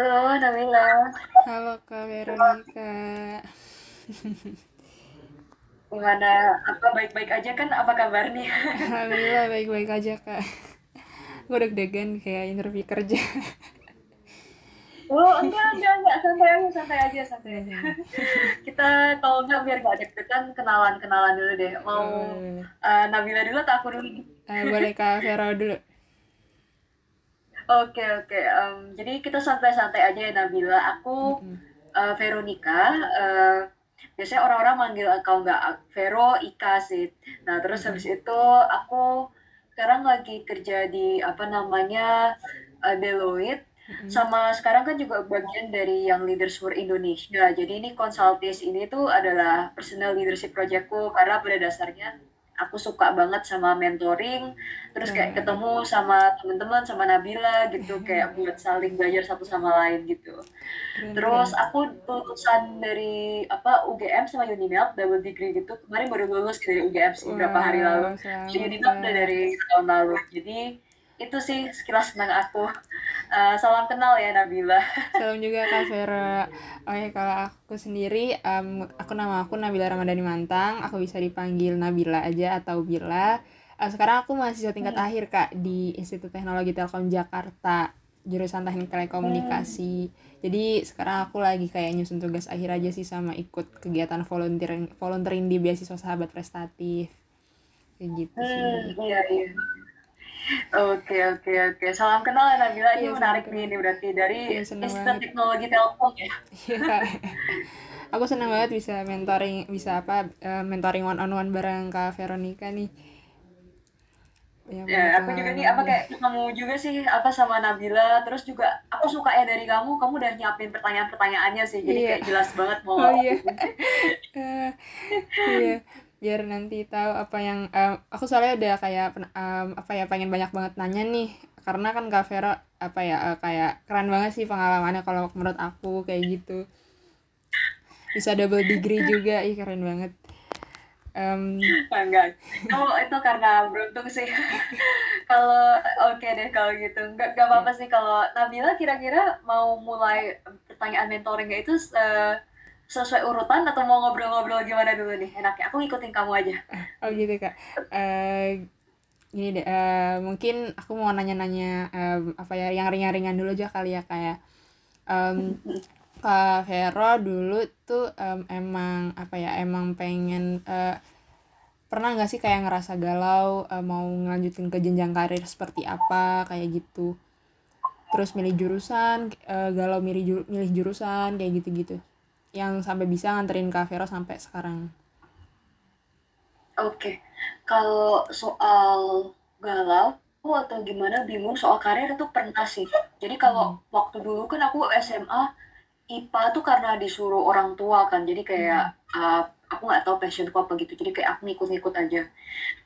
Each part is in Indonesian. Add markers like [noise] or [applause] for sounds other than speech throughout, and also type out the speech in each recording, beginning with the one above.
Halo, Nabila. Halo Kak Veronica. Gimana? Apa baik-baik aja kan? Apa kabar nih? Alhamdulillah baik-baik aja Kak. Gue deg-degan kayak interview kerja. Oh, enggak, enggak, enggak. Santai aja, santai aja, santai aja. Kita kalau enggak biar gak deg-degan, kenalan-kenalan dulu deh. Mau Oh, eh, Nabila dulu atau aku dulu? eh, boleh Kak Vero dulu. Oke, oke. Em, jadi kita santai-santai aja ya, Nabila. Aku Mm-mm. eh, Veronica. eh, biasanya orang-orang manggil kalau nggak Vero, Ika sih. Nah, terus habis Mm-mm. itu aku sekarang lagi kerja di apa namanya eh, Deloitte. Mm-mm. Sama sekarang kan juga bagian dari Young Leaders for Indonesia. Jadi ini konsultis ini tuh adalah personal leadership projectku karena pada dasarnya aku suka banget sama mentoring, terus kayak Keren, ketemu sama teman-teman sama Nabila gitu [laughs] kayak buat saling belajar satu sama lain gitu. Terus aku lulusan dari apa UGM sama Unimap double degree gitu. Kemarin baru lulus dari UGM sih beberapa hari lalu. Wow, Di selamat Unimap udah dari tahun lalu. Jadi itu sih sekilas tentang aku. Eh, salam kenal ya Nabila. [laughs] Salam juga Kak Vero. Oke, kalau aku sendiri, em, aku nama aku Nabila Ramadhani Mantang. Aku bisa dipanggil Nabila aja atau Bila. Eh, sekarang aku mahasiswa tingkat Hmm. akhir Kak di Institut Teknologi Telkom Jakarta, jurusan Teknik Hmm. Telekomunikasi. Jadi sekarang aku lagi kayak nyusun tugas akhir aja sih sama ikut kegiatan volunteering, volunteering di beasiswa Sahabat Prestatif. Kayak gitu Hmm, sih. iya iya. Oke oke oke. Salam kenal ya Nabila. Ini Iya, salam menarik nih ini berarti dari Iya, Institut banget. Teknologi Telkom ya. Iya. [laughs] Aku senang banget bisa mentoring, bisa apa, eh, mentoring one on one bareng Kak Veronica nih. Banget Ya, aku juga nih apa kayak kamu juga sih apa sama Nabila. Terus juga aku suka ya dari kamu, kamu udah nyiapin pertanyaan-pertanyaannya sih. Jadi Iya. kayak jelas banget mau Oh iya. [laughs] Eh, iya. Biar nanti tahu apa yang em, aku soalnya udah kayak em, apa ya pengen banyak banget nanya nih. Karena kan Kak Vero apa ya eh, kayak keren banget sih pengalamannya kalau menurut aku kayak gitu. Bisa double degree juga, ih keren banget. Em, enggak. Itu itu karena beruntung sih. [laughs] Kalau oke deh kalau gitu. Enggak enggak apa-apa sih kalau Nabila kira-kira mau mulai pertanyaan mentoringnya itu eh, sesuai urutan atau mau ngobrol-ngobrol gimana dulu nih enaknya? Aku ngikutin kamu aja. oh gitu Kak. Eh, gini deh, eh, mungkin aku mau nanya-nanya em, apa ya yang ringan-ringan dulu aja kali ya kayak em, [laughs] Kak Vero dulu tuh em, emang apa ya emang pengen eh, pernah nggak sih kayak ngerasa galau eh, mau ngelanjutin ke jenjang karir seperti apa kayak gitu terus milih jurusan eh, galau milih milih jurusan kayak gitu-gitu yang sampai bisa nganterin Kak Vero sampai sekarang Oke. Kalau soal galau atau gimana bingung soal karir itu pernah sih. Jadi kalau Mm-mm. waktu dulu kan aku SMA IPA tuh karena disuruh orang tua kan. Jadi kayak Mm-mm. uh, aku nggak tahu passionku apa gitu. Jadi kayak aku ngikut-ngikut aja.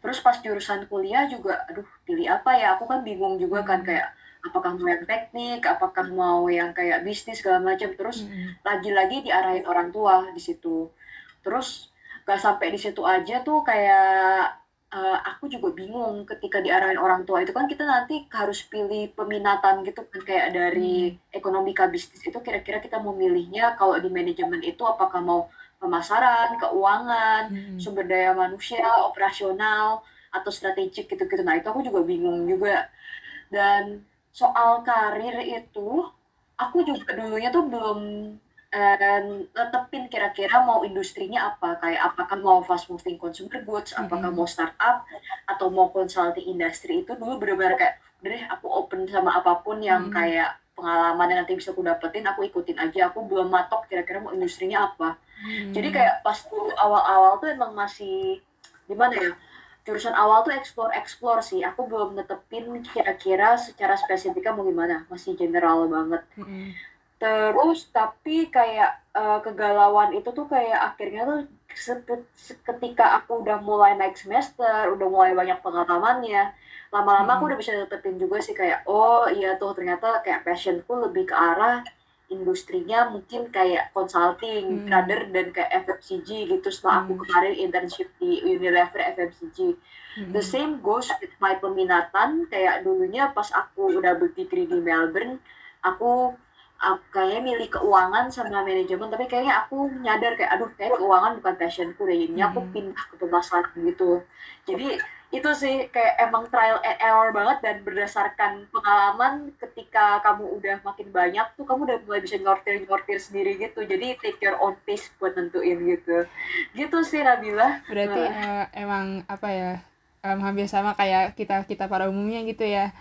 Terus pas jurusan kuliah juga, aduh pilih apa ya? Aku kan bingung juga kan Mm-mm. kayak apakah mau yang teknik, apakah mau yang kayak bisnis segala macam. Terus lagi-lagi diarahin orang tua di situ. Terus gak sampai di situ aja tuh kayak eh, aku juga bingung ketika diarahin orang tua itu kan kita nanti harus pilih peminatan gitu kan kayak dari Mm. ekonomika bisnis itu kira-kira kita mau milihnya kalau di manajemen itu apakah mau pemasaran, keuangan, sumber daya manusia, operasional atau strategik gitu-gitu. Nah, itu aku juga bingung juga. Dan soal karir itu aku juga dulunya tuh belum eh, netepin kira-kira mau industrinya apa kayak apakah mau fast moving consumer goods apakah Mm-mm. mau startup atau mau consulting industry itu dulu bener-bener kayak deh aku open sama apa pun yang Mm-mm. kayak pengalaman yang nanti bisa aku dapetin aku ikutin aja aku belum matok kira-kira mau industrinya apa Hmm. jadi kayak pas dulu awal-awal tuh emang masih gimana ya jurusan awal tuh explore explore sih aku belum netepin kira-kira secara spesifiknya mau gimana masih general banget Mm-mm. terus tapi kayak eh, kegalauan itu tuh kayak akhirnya tuh ketika aku udah mulai naik semester udah mulai banyak pengalamannya lama-lama aku Mm-mm. udah bisa netepin juga sih kayak oh iya tuh ternyata kayak passionku lebih ke arah industrinya mungkin kayak consulting Hmm. rather dan kayak FMCG gitu setelah aku Hmm. kemarin internship di Unilever FMCG The Mm-mm. same goes with my peminatan kayak dulunya pas aku udah berdegree di Melbourne aku aku kayaknya milih keuangan sama manajemen tapi kayaknya aku nyadar kayak aduh kayak keuangan bukan passionku deh jadinya aku Mm-mm. pindah ke pemasaran gitu. Jadi itu sih kayak emang trial and error banget dan berdasarkan pengalaman ketika kamu udah makin banyak tuh kamu udah mulai bisa nyortir nyortir sendiri gitu. Jadi take your own pace buat nentuin gitu. Gitu sih Nabila. Berarti Nah. eh, emang apa ya em, hampir sama kayak kita kita pada umumnya gitu ya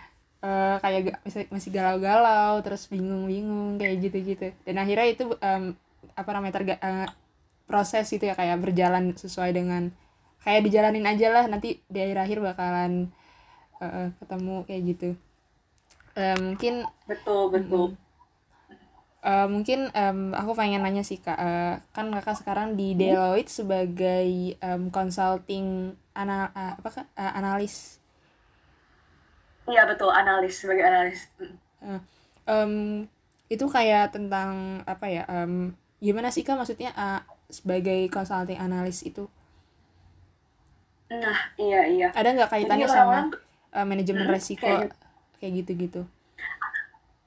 Eh, kayak ga- masih, galau-galau terus bingung-bingung kayak gitu-gitu. Dan akhirnya itu em, apa namanya terga, eh, proses itu ya kayak berjalan sesuai dengan kayak dijalanin aja lah nanti di akhir-akhir bakalan eh, eh, ketemu kayak gitu. Eh, mungkin betul betul. Eh, mungkin em, aku pengen nanya sih kak, Eh, kan kakak sekarang di Deloitte sebagai em, consulting ana eh, apa kak? Eh, analis. Iya betul analis sebagai analis. Mm. Em, itu kayak tentang apa ya? em, gimana sih kak maksudnya eh, sebagai consulting analis itu Nah iya iya. ada nggak Jadi kaitannya sama orang-orang eh, manajemen Hmm, resiko kayak kayak gitu-gitu?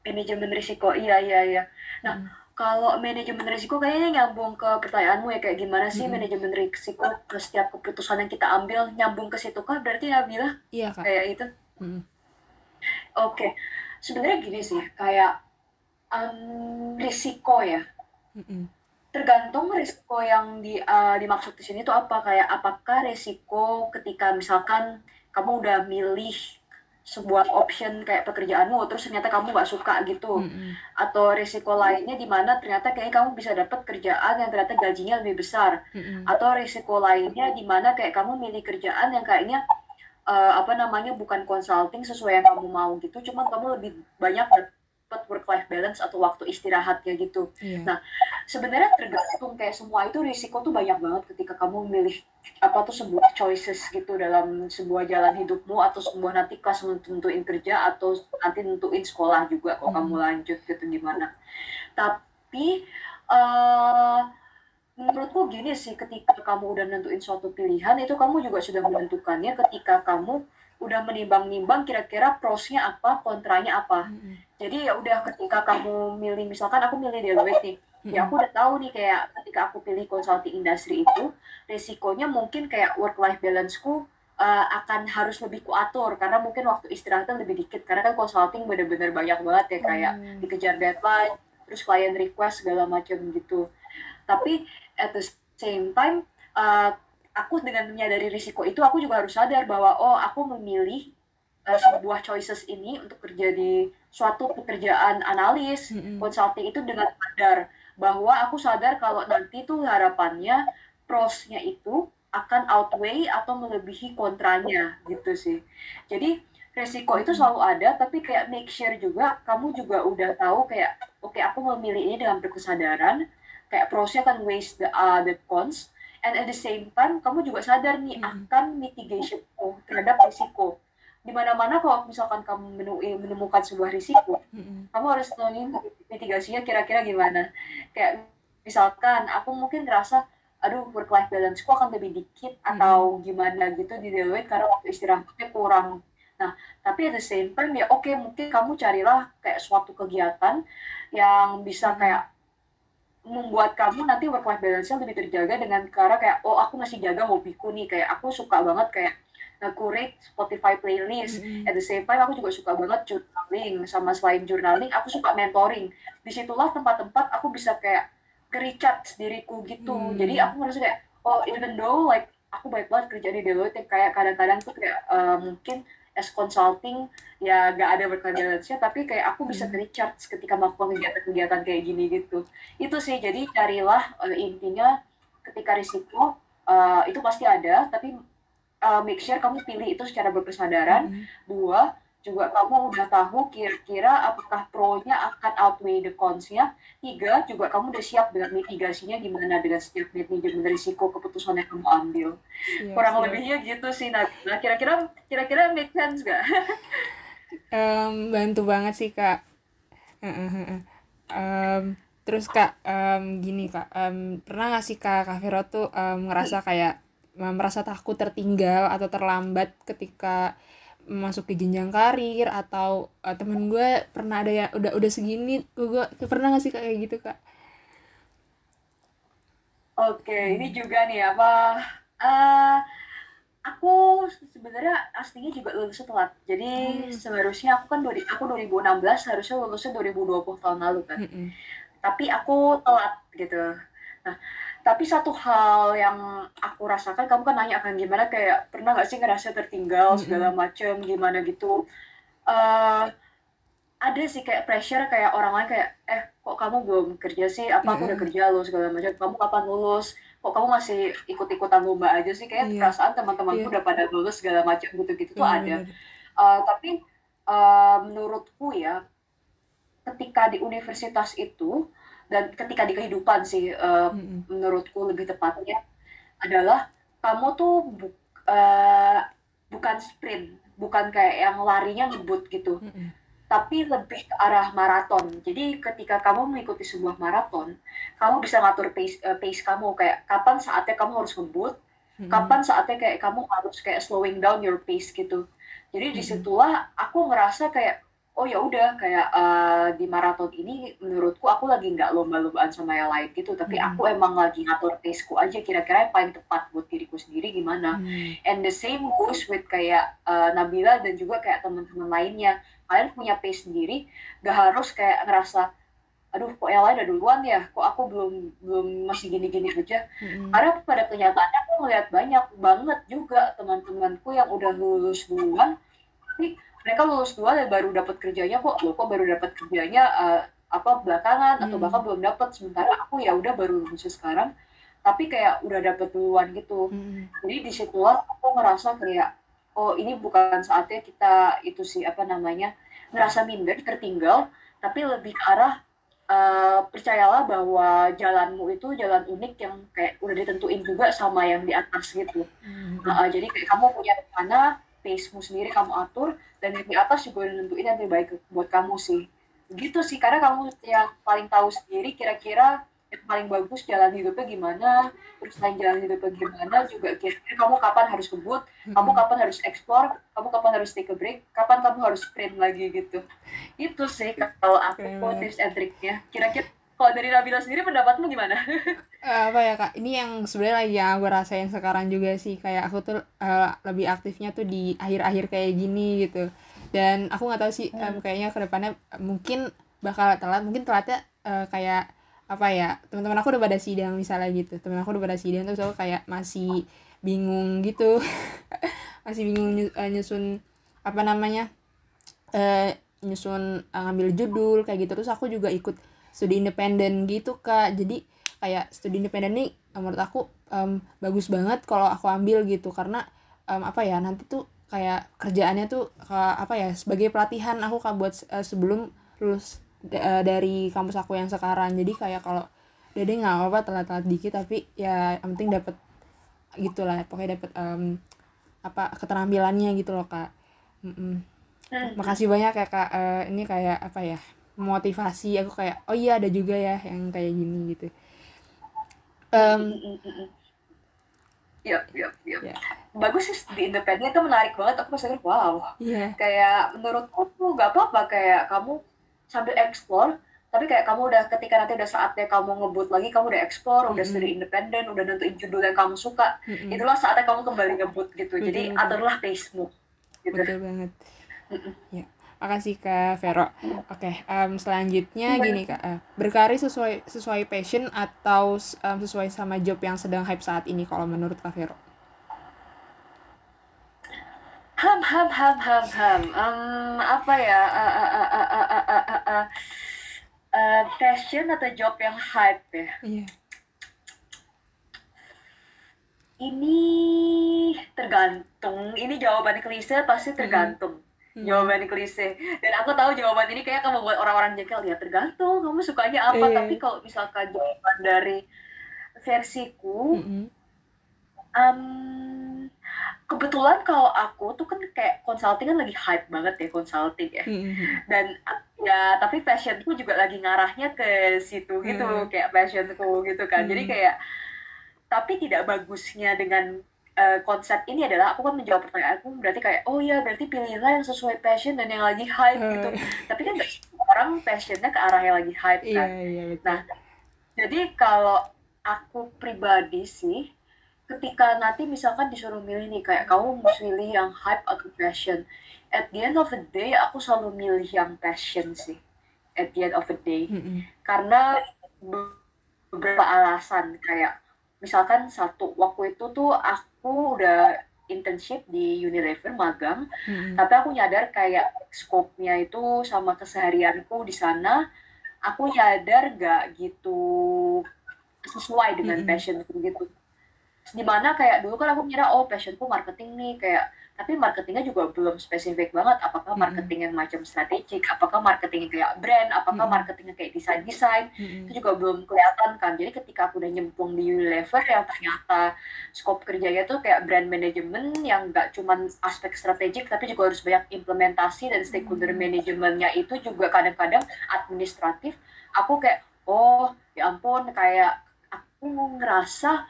manajemen risiko iya iya iya. Nah Mm. kalau manajemen risiko kayaknya nyambung ke pertanyaanmu ya kayak gimana sih Mm-mm. manajemen risiko ke setiap keputusan yang kita ambil nyambung ke situ kah berarti Nabila Iya kak. kayak itu. Mm, Oke. Sebenarnya gini sih kayak em, risiko ya. Mm-mm, tergantung risiko yang di, uh, dimaksud di sini tuh apa. Kayak apakah risiko ketika misalkan kamu udah milih sebuah option kayak pekerjaanmu terus ternyata kamu nggak suka gitu. Mm-mm, atau risiko lainnya di mana ternyata kayak kamu bisa dapat kerjaan yang ternyata gajinya lebih besar. Mm-mm, atau risiko lainnya di mana kayak kamu milih kerjaan yang kayaknya eh, apa namanya bukan consulting sesuai yang kamu mau gitu cuman kamu lebih banyak dapat work life balance atau waktu istirahatnya gitu Iya. Nah, sebenarnya tergantung kayak semua itu risiko tuh banyak banget ketika kamu milih apa tuh sebuah choices gitu dalam sebuah jalan hidupmu atau sebuah nanti kelas nentuin kerja atau nanti nentuin sekolah juga kalau kamu Hmm. lanjut gitu gimana. Tapi eh menurutku gini sih ketika kamu udah nentuin suatu pilihan itu kamu juga sudah menentukannya. Ketika kamu udah menimbang-nimbang kira-kira prosnya apa, kontranya apa. Jadi ya udah ketika kamu milih misalkan aku milih Deloitte nih, ya aku udah tahu nih kayak ketika aku pilih consulting industri itu resikonya mungkin kayak work life balance-ku uh, akan harus lebih kuatur. Karena mungkin waktu istirahatnya lebih dikit. Karena kan consulting bener-bener banyak banget ya kayak dikejar deadline, terus klien request segala macam gitu. Tapi at the same time uh, aku dengan menyadari risiko itu aku juga harus sadar bahwa oh aku memilih uh, sebuah choices ini untuk kerja di suatu pekerjaan analis mm-mm, consulting itu dengan sadar bahwa aku sadar kalau nanti tuh harapannya prosnya itu akan outweigh atau melebihi kontranya gitu sih. Jadi resiko itu selalu ada tapi kayak make sure juga kamu juga udah tahu kayak oke aku memilih ini dengan berkesadaran kayak prosnya akan waste the uh, the cons. And at the same time kamu juga sadar nih Mm-mm. akan mitigation terhadap risiko. Di mana-mana kalau misalkan kamu menemukan sebuah risiko mm-mm, kamu harus nentuin mitigasinya kira-kira gimana. Kayak misalkan aku mungkin ngerasa aduh work life balance ku akan lebih dikit atau gimana gitu di Deloitte karena waktu istirahatnya kurang. Nah tapi at the same time ya oke mungkin kamu carilah kayak suatu kegiatan yang bisa kayak membuat kamu nanti work life balance-nya lebih terjaga dengan cara kayak oh aku masih jaga hobiku nih. Kayak aku suka banget kayak nge-curate Spotify playlist. Mm-mm, at the same time aku juga suka banget journaling. Sama selain journaling aku suka mentoring. Di situlah tempat-tempat aku bisa kayak nge-recharge diriku gitu. Hmm. jadi aku ngerasa kayak oh even though like aku baik banget kerja di Deloitte kayak kadang-kadang tuh kayak eh, mungkin as consulting ya gak ada balance-nya tapi kayak aku bisa Hmm. recharge ketika melakukan kegiatan-kegiatan kayak gini gitu itu sih jadi carilah uh, intinya ketika risiko uh, itu pasti ada tapi uh, make sure kamu pilih itu secara berkesadaran Mm-mm. dua juga kamu udah tahu kira-kira apakah pro-nya akan outweigh the cons-nya tiga juga kamu udah siap dengan mitigasinya gimana dengan setiap manajemen risiko keputusan yang kamu ambil Siap, kurang siap. lebihnya gitu sih nah kira-kira kira-kira make sense gak? [laughs] Em, bantu banget sih kak. Em, terus kak em, gini kak em, pernah nggak sih kak Kak Vero tuh em, ngerasa kayak merasa takut tertinggal atau terlambat ketika masuk ke jenjang karir atau eh, temen gue pernah ada ya udah udah segini gue pernah nggak sih kak kayak gitu kak? Oke, ini juga nih apa? eh aku sebenarnya aslinya juga lulusnya telat. Jadi Hmm. seharusnya aku kan dari aku 2016 harusnya lulusnya 2020 tahun lalu kan. Mm-mm. Tapi aku telat gitu. Nah, tapi satu hal yang aku rasakan, kamu kan nanya akan gimana kayak pernah nggak sih ngerasa tertinggal segala macem gimana gitu. eh ada sih kayak pressure kayak orang lain kayak eh kok kamu belum kerja sih? Apa aku udah kerja lo segala macam kamu kapan lulus? Kok kamu masih ikut-ikutan lomba aja sih? Kayak Iya, perasaan teman-temanku iya, udah pada lulus segala macam gitu-gitu tuh ada. bener-bener. Eh, tapi eh, menurutku ya ketika di universitas itu dan ketika di kehidupan sih eh, Mm-mm. menurutku lebih tepatnya adalah kamu tuh bu- eh, bukan sprint bukan kayak yang larinya ngebut gitu Mm-mm. tapi lebih ke arah maraton. Jadi ketika kamu mengikuti sebuah maraton, kamu bisa ngatur pace, eh, pace kamu kayak kapan saatnya kamu harus ngebut, Mm-mm. kapan saatnya kayak kamu harus kayak slowing down your pace gitu. Jadi Mm-mm. di situlah aku ngerasa kayak oh ya udah kayak eh, di maraton ini menurutku aku lagi nggak lomba-lombaan sama yang lain gitu, tapi Mm-mm. aku emang lagi ngatur paceku aja kira-kira yang paling tepat buat diriku sendiri gimana. Mm. And the same goes with kayak uh, Nabila dan juga kayak teman-teman lainnya. Kalian punya pace sendiri, gak harus kayak ngerasa, aduh kok yang lain udah duluan ya, kok aku belum belum masih gini-gini aja. Mm-mm. Karena pada kenyataannya aku ngeliat banyak banget juga teman-temanku yang udah lulus duluan, tapi mereka lulus duluan dan baru dapat kerjanya kok, loh kok baru dapat kerjanya uh, apa belakangan atau Mm. bahkan belum dapat sementara aku ya udah baru lulus sekarang tapi kayak udah dapet duluan gitu Mm-mm. jadi di situlah aku ngerasa kayak oh ini bukan saatnya kita itu sih apa namanya ngerasa minder tertinggal tapi lebih ke arah eh, percayalah bahwa jalanmu itu jalan unik yang kayak udah ditentuin juga sama yang di atas gitu. Nah, eh, jadi kayak kamu punya rencana pace-mu sendiri kamu atur dan yang di atas juga udah nentuin yang terbaik buat kamu sih. Gitu sih karena kamu yang paling tahu sendiri kira-kira yang paling bagus jalan hidupnya gimana terus selain jalan hidupnya gimana juga kira-kira kamu kapan harus kebut kamu kapan harus explore kamu kapan harus take a break kapan kamu harus sprint lagi gitu. Itu sih kalau aku banget. tips and triknya. Kira-kira kalau dari Nabila sendiri pendapatmu gimana? [laughs] Eh, apa ya kak? Ini yang sebenarnya lagi yang gue rasain sekarang juga sih. Kayak aku tuh eh, lebih aktifnya tuh di akhir-akhir kayak gini gitu. Dan aku nggak tahu sih em, kayaknya ke depannya mungkin bakal telat. Mungkin telatnya eh, kayak apa ya teman-teman aku udah pada sidang misalnya gitu. Teman aku udah pada sidang terus aku kayak masih bingung gitu. [laughs] Masih bingung nyu- nyusun apa namanya eh nyusun ngambil judul kayak gitu. Terus aku juga ikut studi independen gitu kak. Jadi kayak studi independen nih menurut aku em, bagus banget kalau aku ambil gitu. Karena em, apa ya nanti tuh kayak kerjaannya tuh ka- apa ya sebagai pelatihan aku kak buat eh, sebelum lulus eh, dari kampus aku yang sekarang. Jadi kayak kalau dede nggak apa-apa telat-telat dikit tapi ya yang penting dapat gitulah pokoknya dapat em, apa keterampilannya gitu loh kak. Mm-mm. makasih banyak ya kak. Eh, ini kayak apa ya motivasi aku kayak oh iya ada juga ya yang kayak gini gitu yap, yap. ya Bagus sih di independen itu menarik banget. Aku pas denger, wow. iya Kayak menurutku tuh gak apa-apa kayak kamu sambil explore, tapi kayak kamu udah ketika nanti udah saatnya kamu ngebut lagi, kamu udah explore, udah Mm-mm. studi independen, udah nentuin judul yang kamu suka, Mm-mm. itulah saatnya kamu kembali ngebut gitu. Jadi Betul, betul. aturlah pace-mu. Gitu. betul banget Mm-mm. ya makasih kak Vero. Oke em, selanjutnya gini kak eh, berkarir sesuai sesuai passion atau em, sesuai sama job yang sedang hype saat ini kalau menurut kak Vero? Ham ham ham ham ham. Um, apa ya? Uh, uh, uh, uh, uh, uh, uh, uh, uh, passion atau job yang hype ya? Iya. Ini tergantung. Ini jawaban klise pasti tergantung. Hmm. Jawaban klise dan aku tahu jawaban ini kayak akan membuat orang-orang jengkel ya tergantung kamu sukanya apa Iya. tapi kalau misalkan jawaban dari versiku Mm-mm. um, kebetulan kalau aku tuh kan kayak consulting kan lagi hype banget ya consulting ya Mm-mm. dan ya tapi passionku juga lagi ngarahnya ke situ gitu Hmm. kayak passionku gitu kan jadi Hmm. kayak tapi tidak bagusnya dengan eh, konsep ini adalah aku kan menjawab pertanyaan aku berarti kayak oh ya berarti pilihlah yang sesuai passion dan yang lagi hype Eh, gitu tapi kan orang passionnya ke arah yang lagi hype iya kan iya betul Nah, jadi kalau aku pribadi sih, ketika nanti misalkan disuruh milih nih, kayak kamu mau pilih yang hype atau passion, at the end of the day, aku selalu milih yang passion sih. At the end of the day. Mm-mm. Karena be- beberapa alasan, kayak misalkan satu, waktu itu tuh aku udah internship di Unilever, magang, Mm-mm. tapi aku nyadar kayak scope-nya itu sama keseharianku di sana aku nyadar gak gitu sesuai dengan Mm-mm. passionku gitu di mana kayak dulu kan aku ngira oh passionku marketing nih kayak tapi marketingnya juga belum spesifik banget apakah Mm-mm. marketing yang macam strategik apakah marketing yang kayak brand apakah Mm-mm. marketing yang kayak desain desain Mm-mm. itu juga belum kelihatan kan jadi ketika aku udah nyemplung di Unilever yang ternyata scope kerjanya tuh kayak brand management yang gak cuman aspek strategik tapi juga harus banyak implementasi dan stakeholder Hmm. manajemennya itu juga kadang-kadang administratif aku kayak oh ya ampun kayak aku ngerasa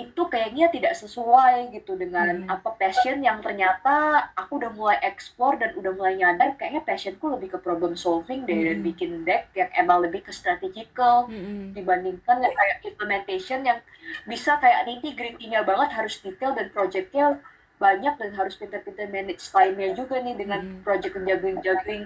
itu kayaknya tidak sesuai gitu dengan Hmm. apa passion yang ternyata aku udah mulai explore dan udah mulai nyadar kayaknya passionku lebih ke problem solving deh dan Hmm. bikin deck yang emang lebih ke strategical Mm-mm. dibandingkan yang kayak implementation yang bisa kayak nitty gritty-nya banget harus detail dan projectnya banyak dan harus pinter-pinter manage time-nya juga nih dengan Mm. project juggling-juggling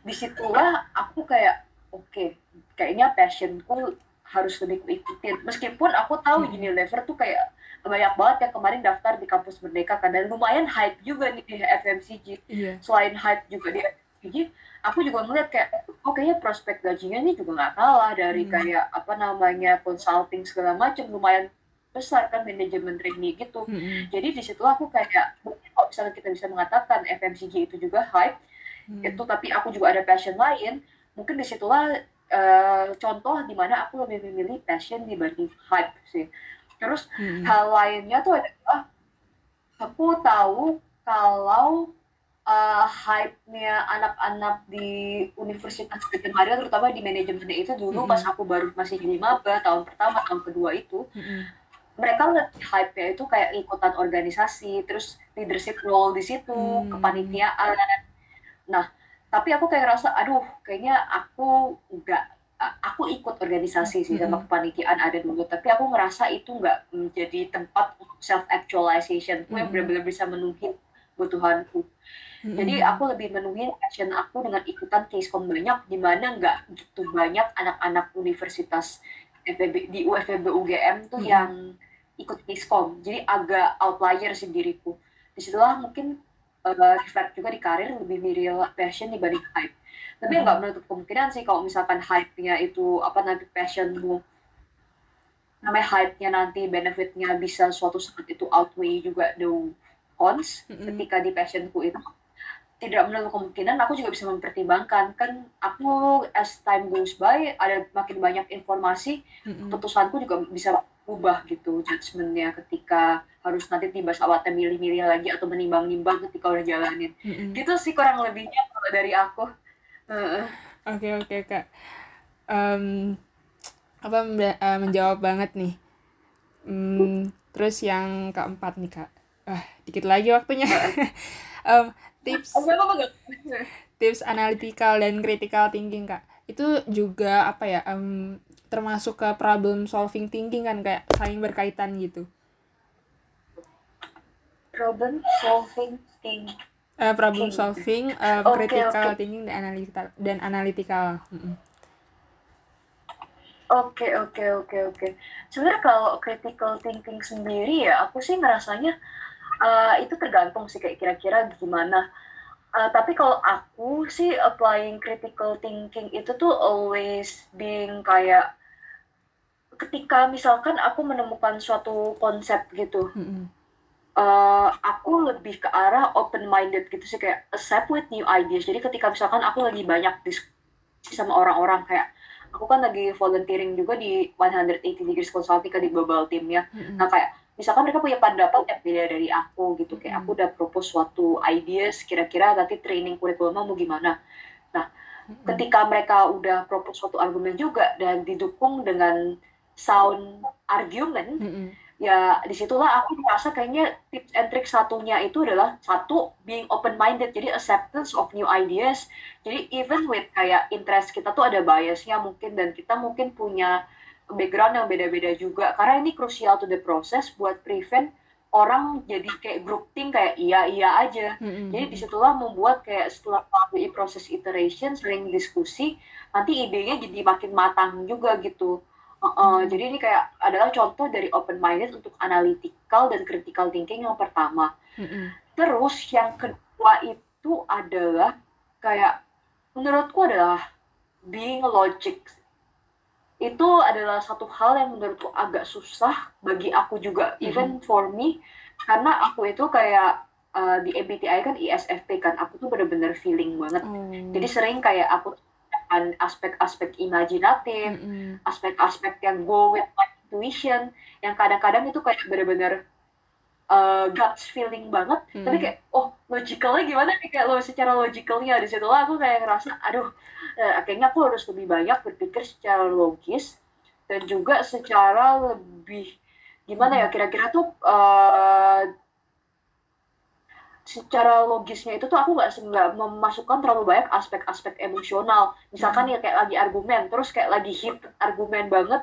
di situlah aku kayak oke kayaknya passionku harus lebih ikutin meskipun aku tahu Mm. Unilever tuh kayak banyak banget yang kemarin daftar di kampus Merdeka kan dan lumayan hype juga nih di FMCG iya selain hype juga di FMCG aku juga ngeliat kayak oh kayaknya prospek gajinya nih juga nggak kalah dari Hmm. kayak apa namanya consulting segala macam lumayan besar kan manajemen trainee gitu Mm-mm. jadi di situ aku kayak mungkin kalau misalnya kita bisa mengatakan FMCG itu juga hype Mm. itu tapi aku juga ada passion lain mungkin di situlah eh, contoh di mana aku lebih memilih passion dibanding hype sih terus Mm-mm. hal lainnya tuh adalah aku tahu kalau uh, hype-nya anak-anak di Universitas Maria terutama di manajemennya itu dulu Mm-mm. pas aku baru masih jadi maba tahun pertama tahun kedua itu Mm-mm. mereka lebih hype-nya itu kayak ikutan organisasi terus leadership role di situ Hmm. kepanitiaan nah tapi aku kayak ngerasa aduh kayaknya aku nggak aku ikut organisasi sih sama kepanitiaan ada dulu tapi aku ngerasa itu nggak menjadi tempat self actualization yang Mm-mm. benar-benar bisa menuhin kebutuhanku. Jadi aku lebih menuhin passion aku dengan ikutan case-com banyak di mana nggak gitu banyak anak-anak universitas FEB, di UFEB UGM tuh yang ikut case-com jadi agak outlier sih diriku. Di situlah mungkin uh, reflect juga di karir lebih mirip passion dibanding hype tapi Mm-mm. nggak menutup kemungkinan sih kalau misalkan hype-nya itu apa nanti passionmu namanya hype-nya nanti benefitnya bisa suatu saat itu outweigh juga the cons ketika di passionku itu tidak menutup kemungkinan aku juga bisa mempertimbangkan kan aku as time goes by ada makin banyak informasi Mm-mm. putusanku juga bisa ubah gitu judgementnya ketika harus nanti tiba saatnya milih-milih lagi atau menimbang-nimbang ketika udah jalanin Mm-mm. gitu sih kurang lebihnya kalau dari aku Heeh. Oke oke kak. Em, apa eh, menjawab banget nih. Hmm, terus yang keempat nih kak. Ah dikit lagi waktunya. [laughs] Em, tips tips analytical dan critical thinking kak. Itu juga apa ya? em, termasuk ke problem solving thinking kan kayak saling berkaitan gitu. problem solving thing Eh, problem Thinking. solving, eh, Oke, critical oke. thinking dan analytical dan analytical. Oke oke oke oke. Sebenarnya kalau critical thinking sendiri ya, aku sih ngerasanya Uh, itu tergantung sih kayak kira-kira gimana. Uh, tapi kalau aku sih applying critical thinking itu tuh always being kayak ketika misalkan aku menemukan suatu konsep gitu, Mm-mm. uh, aku lebih ke arah open minded gitu sih kayak accept with new ideas. Jadi ketika misalkan aku lagi banyak diskusi sama orang-orang kayak aku kan lagi volunteering juga di 180 Degrees Consulting di global team ya. Mm-mm. Nah kayak misalkan mereka punya pendapat yang beda dari aku gitu kayak aku udah propose suatu ideas kira-kira nanti training kurikulum mau gimana nah ketika mereka udah propose suatu argumen juga dan didukung dengan sound argument Mm-mm. ya di situlah aku merasa kayaknya tips and trick satunya itu adalah satu being open minded jadi acceptance of new ideas jadi even with kayak interest kita tuh ada biasnya mungkin dan kita mungkin punya background yang beda-beda juga karena ini krusial to the process buat prevent orang jadi kayak grouping kayak iya iya aja Mm-mm. jadi di situlah membuat kayak setelah melalui proses iteration sering diskusi nanti idenya jadi makin matang juga gitu Hmm. jadi ini kayak adalah contoh dari open minded untuk analytical dan critical thinking yang pertama Mm-mm. terus yang kedua itu adalah kayak menurutku adalah being logic itu adalah satu hal yang menurutku agak susah bagi aku juga Mm-mm. even for me karena aku itu kayak uh, di MBTI kan ISFP kan aku tuh bener-bener feeling banget Oh. jadi sering kayak aku akan aspek-aspek imajinatif aspek-aspek yang go with my intuition yang kadang-kadang itu kayak bener-bener uh, guts feeling banget. Tapi Mm. kayak oh logicalnya gimana nih? Kayak lo secara logicalnya di situ aku kayak ngerasa aduh eh, kayaknya aku harus lebih banyak berpikir secara logis dan juga secara lebih gimana ya kira-kira tuh eh, secara logisnya itu tuh aku nggak nggak memasukkan terlalu banyak aspek-aspek emosional. Misalkan ya kayak lagi argumen terus kayak lagi hit argumen banget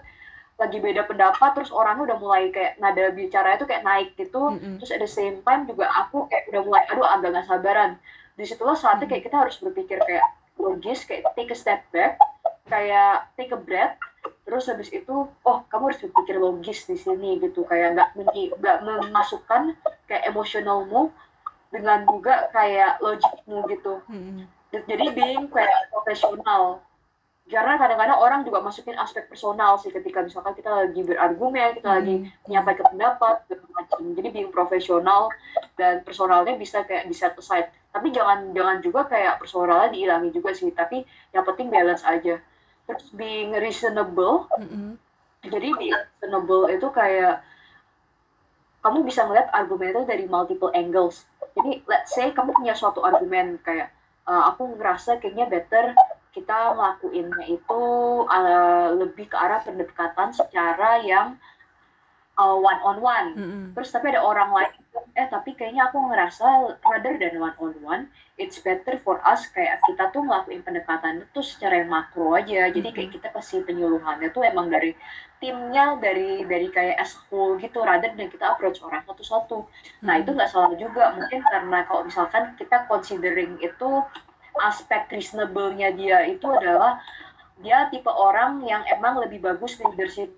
lagi beda pendapat terus orangnya udah mulai kayak nada bicara itu kayak naik gitu. Mm-mm. terus at the same time juga aku kayak udah mulai aduh agak nggak sabaran. Di situlah saatnya kayak kita harus berpikir kayak logis kayak take a step back kayak take a breath. Terus habis itu oh kamu harus berpikir logis di sini gitu. Kayak nggak nggak memasukkan kayak emosionalmu dengan juga kayak logikmu gitu Mm-mm. jadi being kayak profesional karena kadang-kadang orang juga masukin aspek personal sih ketika misalkan kita lagi berargumen kita lagi Mm-mm. menyampaikan pendapat macam jadi being profesional dan personalnya bisa kayak di set aside tapi jangan jangan juga kayak personalnya dihilangi juga sih tapi yang penting balance aja terus being reasonable Mm-mm. jadi being reasonable itu kayak kamu bisa ngeliat argumen itu dari multiple angles jadi let's say kamu punya suatu argumen kayak "Eh, aku ngerasa kayaknya better kita ngelakuinnya itu eh, lebih ke arah pendekatan secara yang one on one Mm-mm. terus tapi ada orang lain eh tapi kayaknya aku ngerasa rather than one on one it's better for us kayak kita tuh ngelakuin pendekatan itu secara yang makro aja jadi kayak Mm-mm. kita kasih penyuluhannya tuh emang dari timnya dari dari kayak as whole gitu rather than kita approach orang satu-satu nah itu Mm-mm. nggak salah juga mungkin karena kalau misalkan kita considering itu aspek reasonable-nya dia itu adalah dia tipe orang yang emang lebih bagus leadership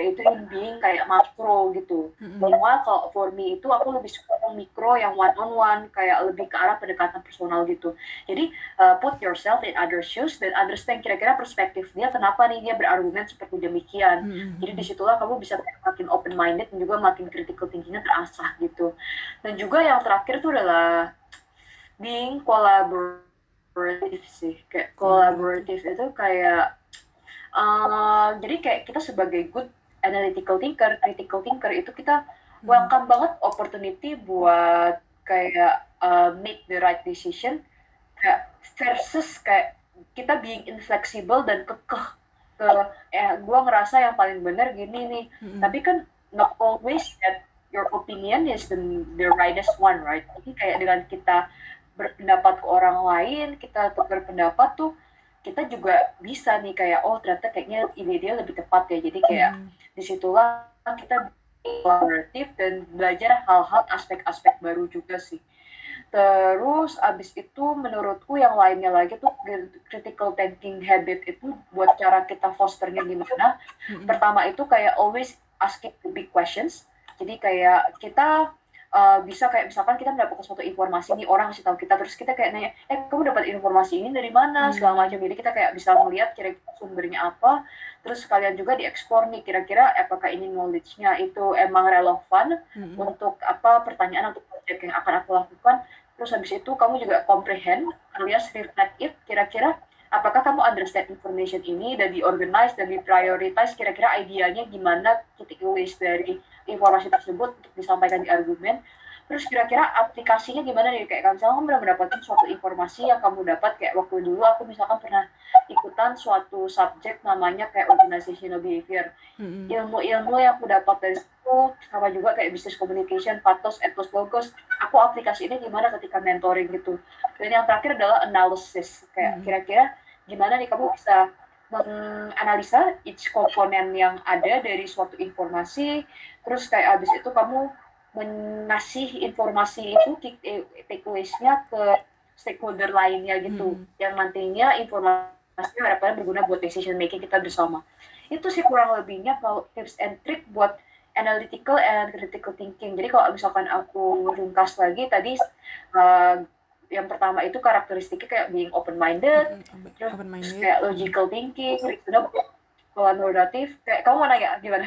itu in being kayak makro gitu. Meanwhile kalau for me itu aku lebih suka yang mikro yang one on one kayak lebih ke arah pendekatan personal gitu. Jadi uh, put yourself in other shoes dan understand kira-kira perspektif dia kenapa nih dia berargumen seperti demikian. Mm-mm. Jadi di situlah kamu bisa makin open minded dan juga makin critical thinkingnya terasah gitu. Dan juga yang terakhir tuh adalah being collaborative sih. Kayak collaborative itu kayak uh, jadi kayak kita sebagai good analytical thinker, critical thinker itu kita Mm. welcome banget opportunity buat kayak uh, make the right decision kayak versus kayak kita being inflexible dan kekeh ke eh gua ngerasa yang paling benar gini nih Mm-mm. tapi kan not always that your opinion is the the rightest one right jadi kayak dengan kita berpendapat ke orang lain kita tukar pendapat tuh kita juga bisa nih kayak oh ternyata kayaknya ide dia lebih tepat ya jadi kayak Mm. di situlah kita kolaboratif dan belajar hal-hal aspek-aspek baru juga sih. Terus abis itu menurutku yang lainnya lagi tuh critical thinking habit itu buat cara kita fosternya gimana. Mm-mm. Pertama itu kayak always asking the big questions. Jadi kayak kita uh, bisa kayak misalkan kita mendapatkan suatu informasi nih orang kasih tahu kita terus kita kayak nanya eh kamu dapat informasi ini dari mana Hmm. segala macam jadi kita kayak bisa melihat kira-kira sumbernya apa terus kalian juga dieksplor nih kira-kira apakah ini knowledge-nya itu emang relevan Mm-mm. untuk apa pertanyaan untuk project yang akan aku lakukan terus habis itu kamu juga comprehend alias reflect it kira-kira apakah kamu understand information ini dan diorganize dan diprioritize kira-kira idenya gimana titik list dari informasi tersebut untuk disampaikan di argumen terus kira-kira aplikasinya gimana nih? Kayak misalnya kamu udah mendapatkan suatu informasi yang kamu dapat kayak waktu dulu aku misalkan pernah ikutan suatu subjek namanya kayak organizational behavior. Ilmu-ilmu yang aku dapat dari situ sama juga kayak business communication, pathos, ethos, logos. Aku aplikasi ini gimana ketika mentoring gitu. Dan yang terakhir adalah analysis. Kayak kira-kira gimana nih kamu bisa menganalisa each komponen yang ada dari suatu informasi. Terus kayak abis itu kamu mengasih informasi itu take- takeaways-nya ke stakeholder lainnya gitu Hmm. yang nantinya informasi harapannya berguna buat decision making kita bersama itu sih kurang lebihnya kalau tips and trick buat analytical and critical thinking. Jadi kalau misalkan aku ringkas lagi tadi uh, yang pertama itu karakteristiknya kayak being open minded, Mm-mm. terus open minded kayak logical thinking, kolaboratif. Kayak kamu mau nanya gimana?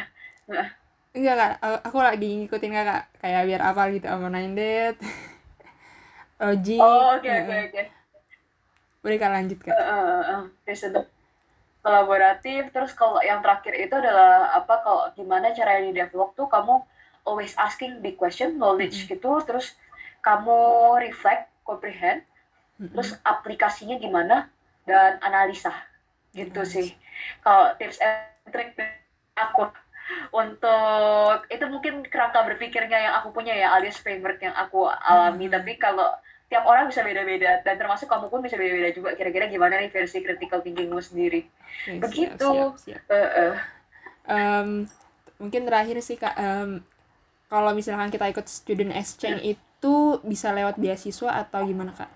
Enggak kak aku lagi ngikutin kakak kayak biar apa gitu open minded logik [laughs] Oh oke oke oke. boleh kak lanjut kak Uh, uh, uh, kolaboratif. Terus kalau yang terakhir itu adalah apa? Kalau gimana cara di develop tuh kamu always asking big question, knowledge gitu. Terus kamu reflect, comprehend. Mm-mm. terus aplikasinya gimana dan analisa gitu Analisa. sih kalau tips and trick aku untuk itu mungkin kerangka berpikirnya yang aku punya ya alias framework yang aku alami Hmm. tapi kalau tiap orang bisa beda-beda dan termasuk kamu pun bisa beda-beda juga kira-kira gimana nih versi critical thinkingmu sendiri Oke, begitu. siap, siap, siap. Eh, eh. Em, mungkin terakhir sih kak em, kalau misalkan kita ikut student exchange itu bisa lewat beasiswa atau gimana kak?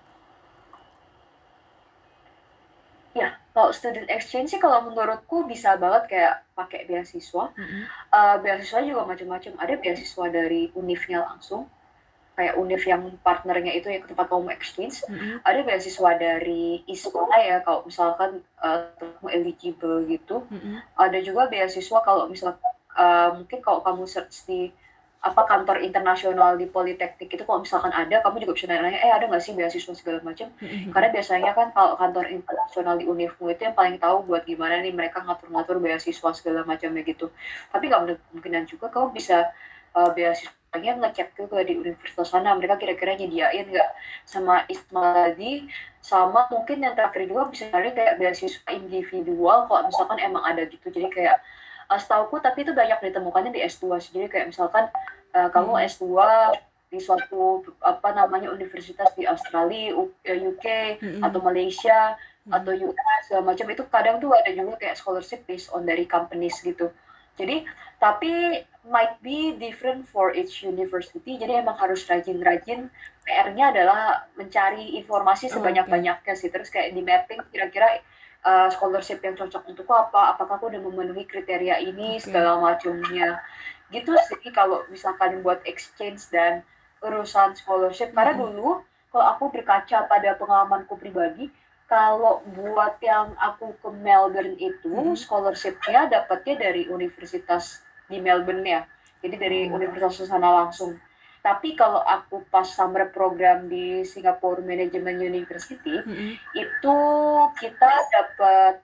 ya kalau student exchange sih kalau menurutku bisa banget kayak pakai beasiswa Mm-mm. Eh, beasiswa juga macam-macam. Ada beasiswa dari univnya langsung, kayak univ yang partnernya itu yang ke tempat kamu exchange. Mm-mm. Ada beasiswa dari sekolah ya, kalau misalkan eh, kamu eligible gitu. Mm-mm. Ada juga beasiswa kalau misalkan eh, mungkin kalau kamu search di apa kantor internasional di politeknik itu kalau misalkan ada kamu juga bisa nanya eh ada nggak sih beasiswa segala macam? Karena biasanya kan kalau kantor internasional di univmu itu yang paling tahu buat gimana nih mereka ngatur-ngatur beasiswa segala macamnya gitu. Tapi nggak kemungkinan juga kamu bisa uh, beasiswanya ngecek juga di universitas sana mereka kira-kira nyediain nggak sama Isma tadi sama mungkin yang terakhir juga bisa cari kayak beasiswa individual kalau misalkan emang ada gitu. Jadi kayak uh, setauku tapi itu banyak ditemukannya di S2 sih. jadi kayak misalkan uh, kamu Hmm. S2 di suatu apa namanya universitas di Australia, U- eh, UK Mm-mm. atau Malaysia Mm-mm. atau US segala macam itu kadang tuh ada juga kayak scholarship based on dari companies gitu. Jadi tapi might be different for each university. Jadi emang harus rajin-rajin. PR-nya adalah mencari informasi Oh, sebanyak-banyaknya sih. Terus kayak di mapping kira-kira uh, scholarship yang cocok untuk apa? Apakah aku udah memenuhi kriteria ini Oke. segala macamnya. Gitu sih kalau misalkan buat exchange dan urusan scholarship. Karena Mm-mm. dulu kalau aku berkaca pada pengalamanku pribadi, kalau buat yang aku ke Melbourne itu Mhm. scholarshipnya dapatnya dari universitas di Melbourne ya jadi dari Oh. universitas sana langsung tapi kalau aku pas summer program di Singapore Management University Mm-mm. itu kita dapat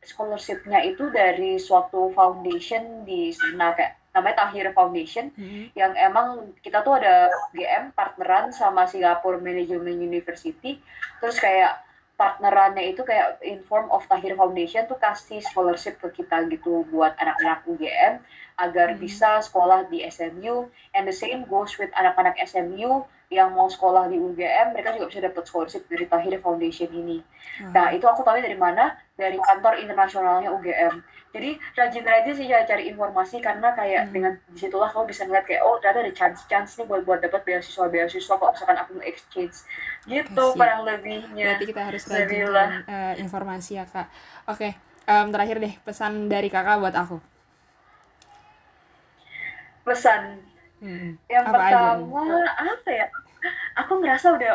scholarshipnya itu dari suatu foundation di sana kayak namanya Tahir Foundation Mm-mm. yang emang kita tuh ada GM partneran sama Singapore Management University terus kayak partnerannya itu kayak in form of Tahir Foundation tuh kasih scholarship ke kita gitu buat anak-anak UGM agar Hmm. bisa sekolah di SMU and the same goes with anak-anak SMU yang mau sekolah di UGM mereka juga bisa dapat scholarship dari Tahir Foundation ini. Nah, itu aku tahu dari mana? Dari kantor internasionalnya UGM. Jadi rajin-rajin sih ya cari informasi karena kayak Hmm. dengan di situlah kamu bisa ngeliat kayak oh ternyata ada chance-chance nih buat buat dapat beasiswa-beasiswa kalau misalkan aku exchange gitu kurang lebihnya. Berarti kita harus rajin eh, informasi ya kak. Oke, em, terakhir deh pesan dari kakak buat aku. Pesan Mm-mm. Yang Apa aja pertama apa ya? Aku ngerasa udah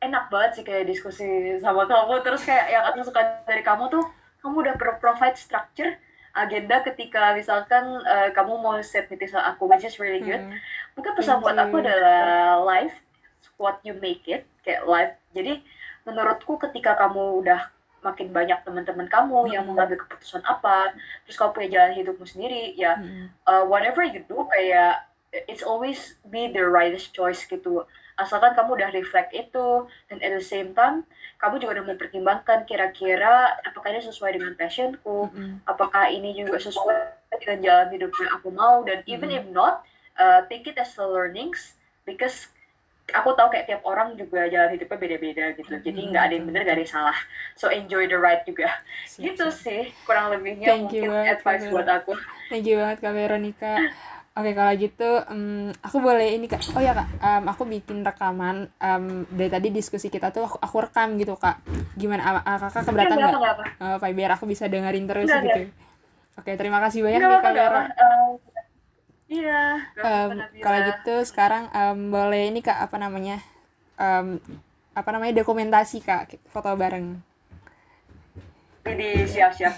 enak banget sih kayak diskusi sama kamu. Terus kayak yang aku suka dari kamu tuh, kamu udah pro- provide structure agenda ketika misalkan eh, kamu mau set meeting sama aku, which is really good. Mm. Mungkin pesan buat aku adalah life, what you make it, kayak life. Jadi menurutku ketika kamu udah makin banyak teman-teman kamu yang Mm. mengambil keputusan apa, terus kamu punya jalan hidupmu sendiri, ya Mm-mm. uh, whatever you do kayak it's always be the rightest choice gitu asalkan kamu udah reflect itu dan at the same time kamu juga udah mempertimbangkan kira-kira apakah ini sesuai dengan passionku Mm-mm. apakah ini juga sesuai dengan jalan hidup yang aku mau dan even Mm. if not uh, take it as a learnings because aku tahu kayak tiap orang juga jalan hidupnya beda-beda gitu jadi Mm, nggak ada yang benar nggak ada yang salah so enjoy the ride juga Siap, gitu siap. sih kurang lebihnya Thank you mungkin banget, advice Kak buat aku Thank you banget Kak Veronica. Oke kalau gitu, em, aku boleh ini kak. Oh ya kak, em, aku bikin rekaman em, dari tadi diskusi kita tuh aku, aku rekam gitu kak. Gimana? a- kakak keberatan Nggak Eh, Pak biar aku bisa dengerin terus gitu. Oke terima kasih banyak nih kak Vera. Iya, Nabila. kalau gitu sekarang em, boleh ini kak apa namanya? Em, apa namanya dokumentasi kak foto bareng. Jadi siap-siap,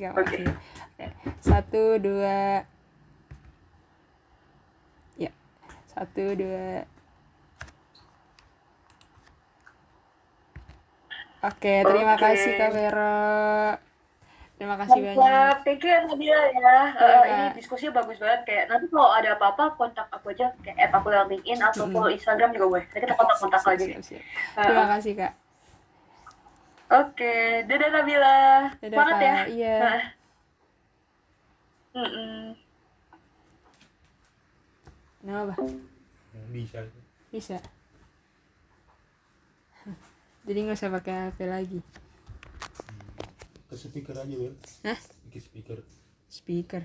kak. Oke. makasih. Oke. Satu dua. Ya. Satu dua. Oke, terima Oke. kasih Kak Vero. Terima kasih banyak. Mantap, thank you Nabila ya. Iya, ini Kak. diskusinya bagus banget kayak nanti kalau ada apa-apa kontak aku aja kayak add aku lewat LinkedIn atau follow Instagram juga boleh. Nanti kita kontak-kontak lagi. siap, siap. Eh, Terima eh. kasih Kak. Oke, dadah Nabila. Dadah Semangat Kak. ya. Iya. Nah. Mm-mm. Kenapa? Bisa Bisa. [laughs] Jadi nggak usah pakai HP lagi. ke speaker aja Wil Hah? speaker Speaker.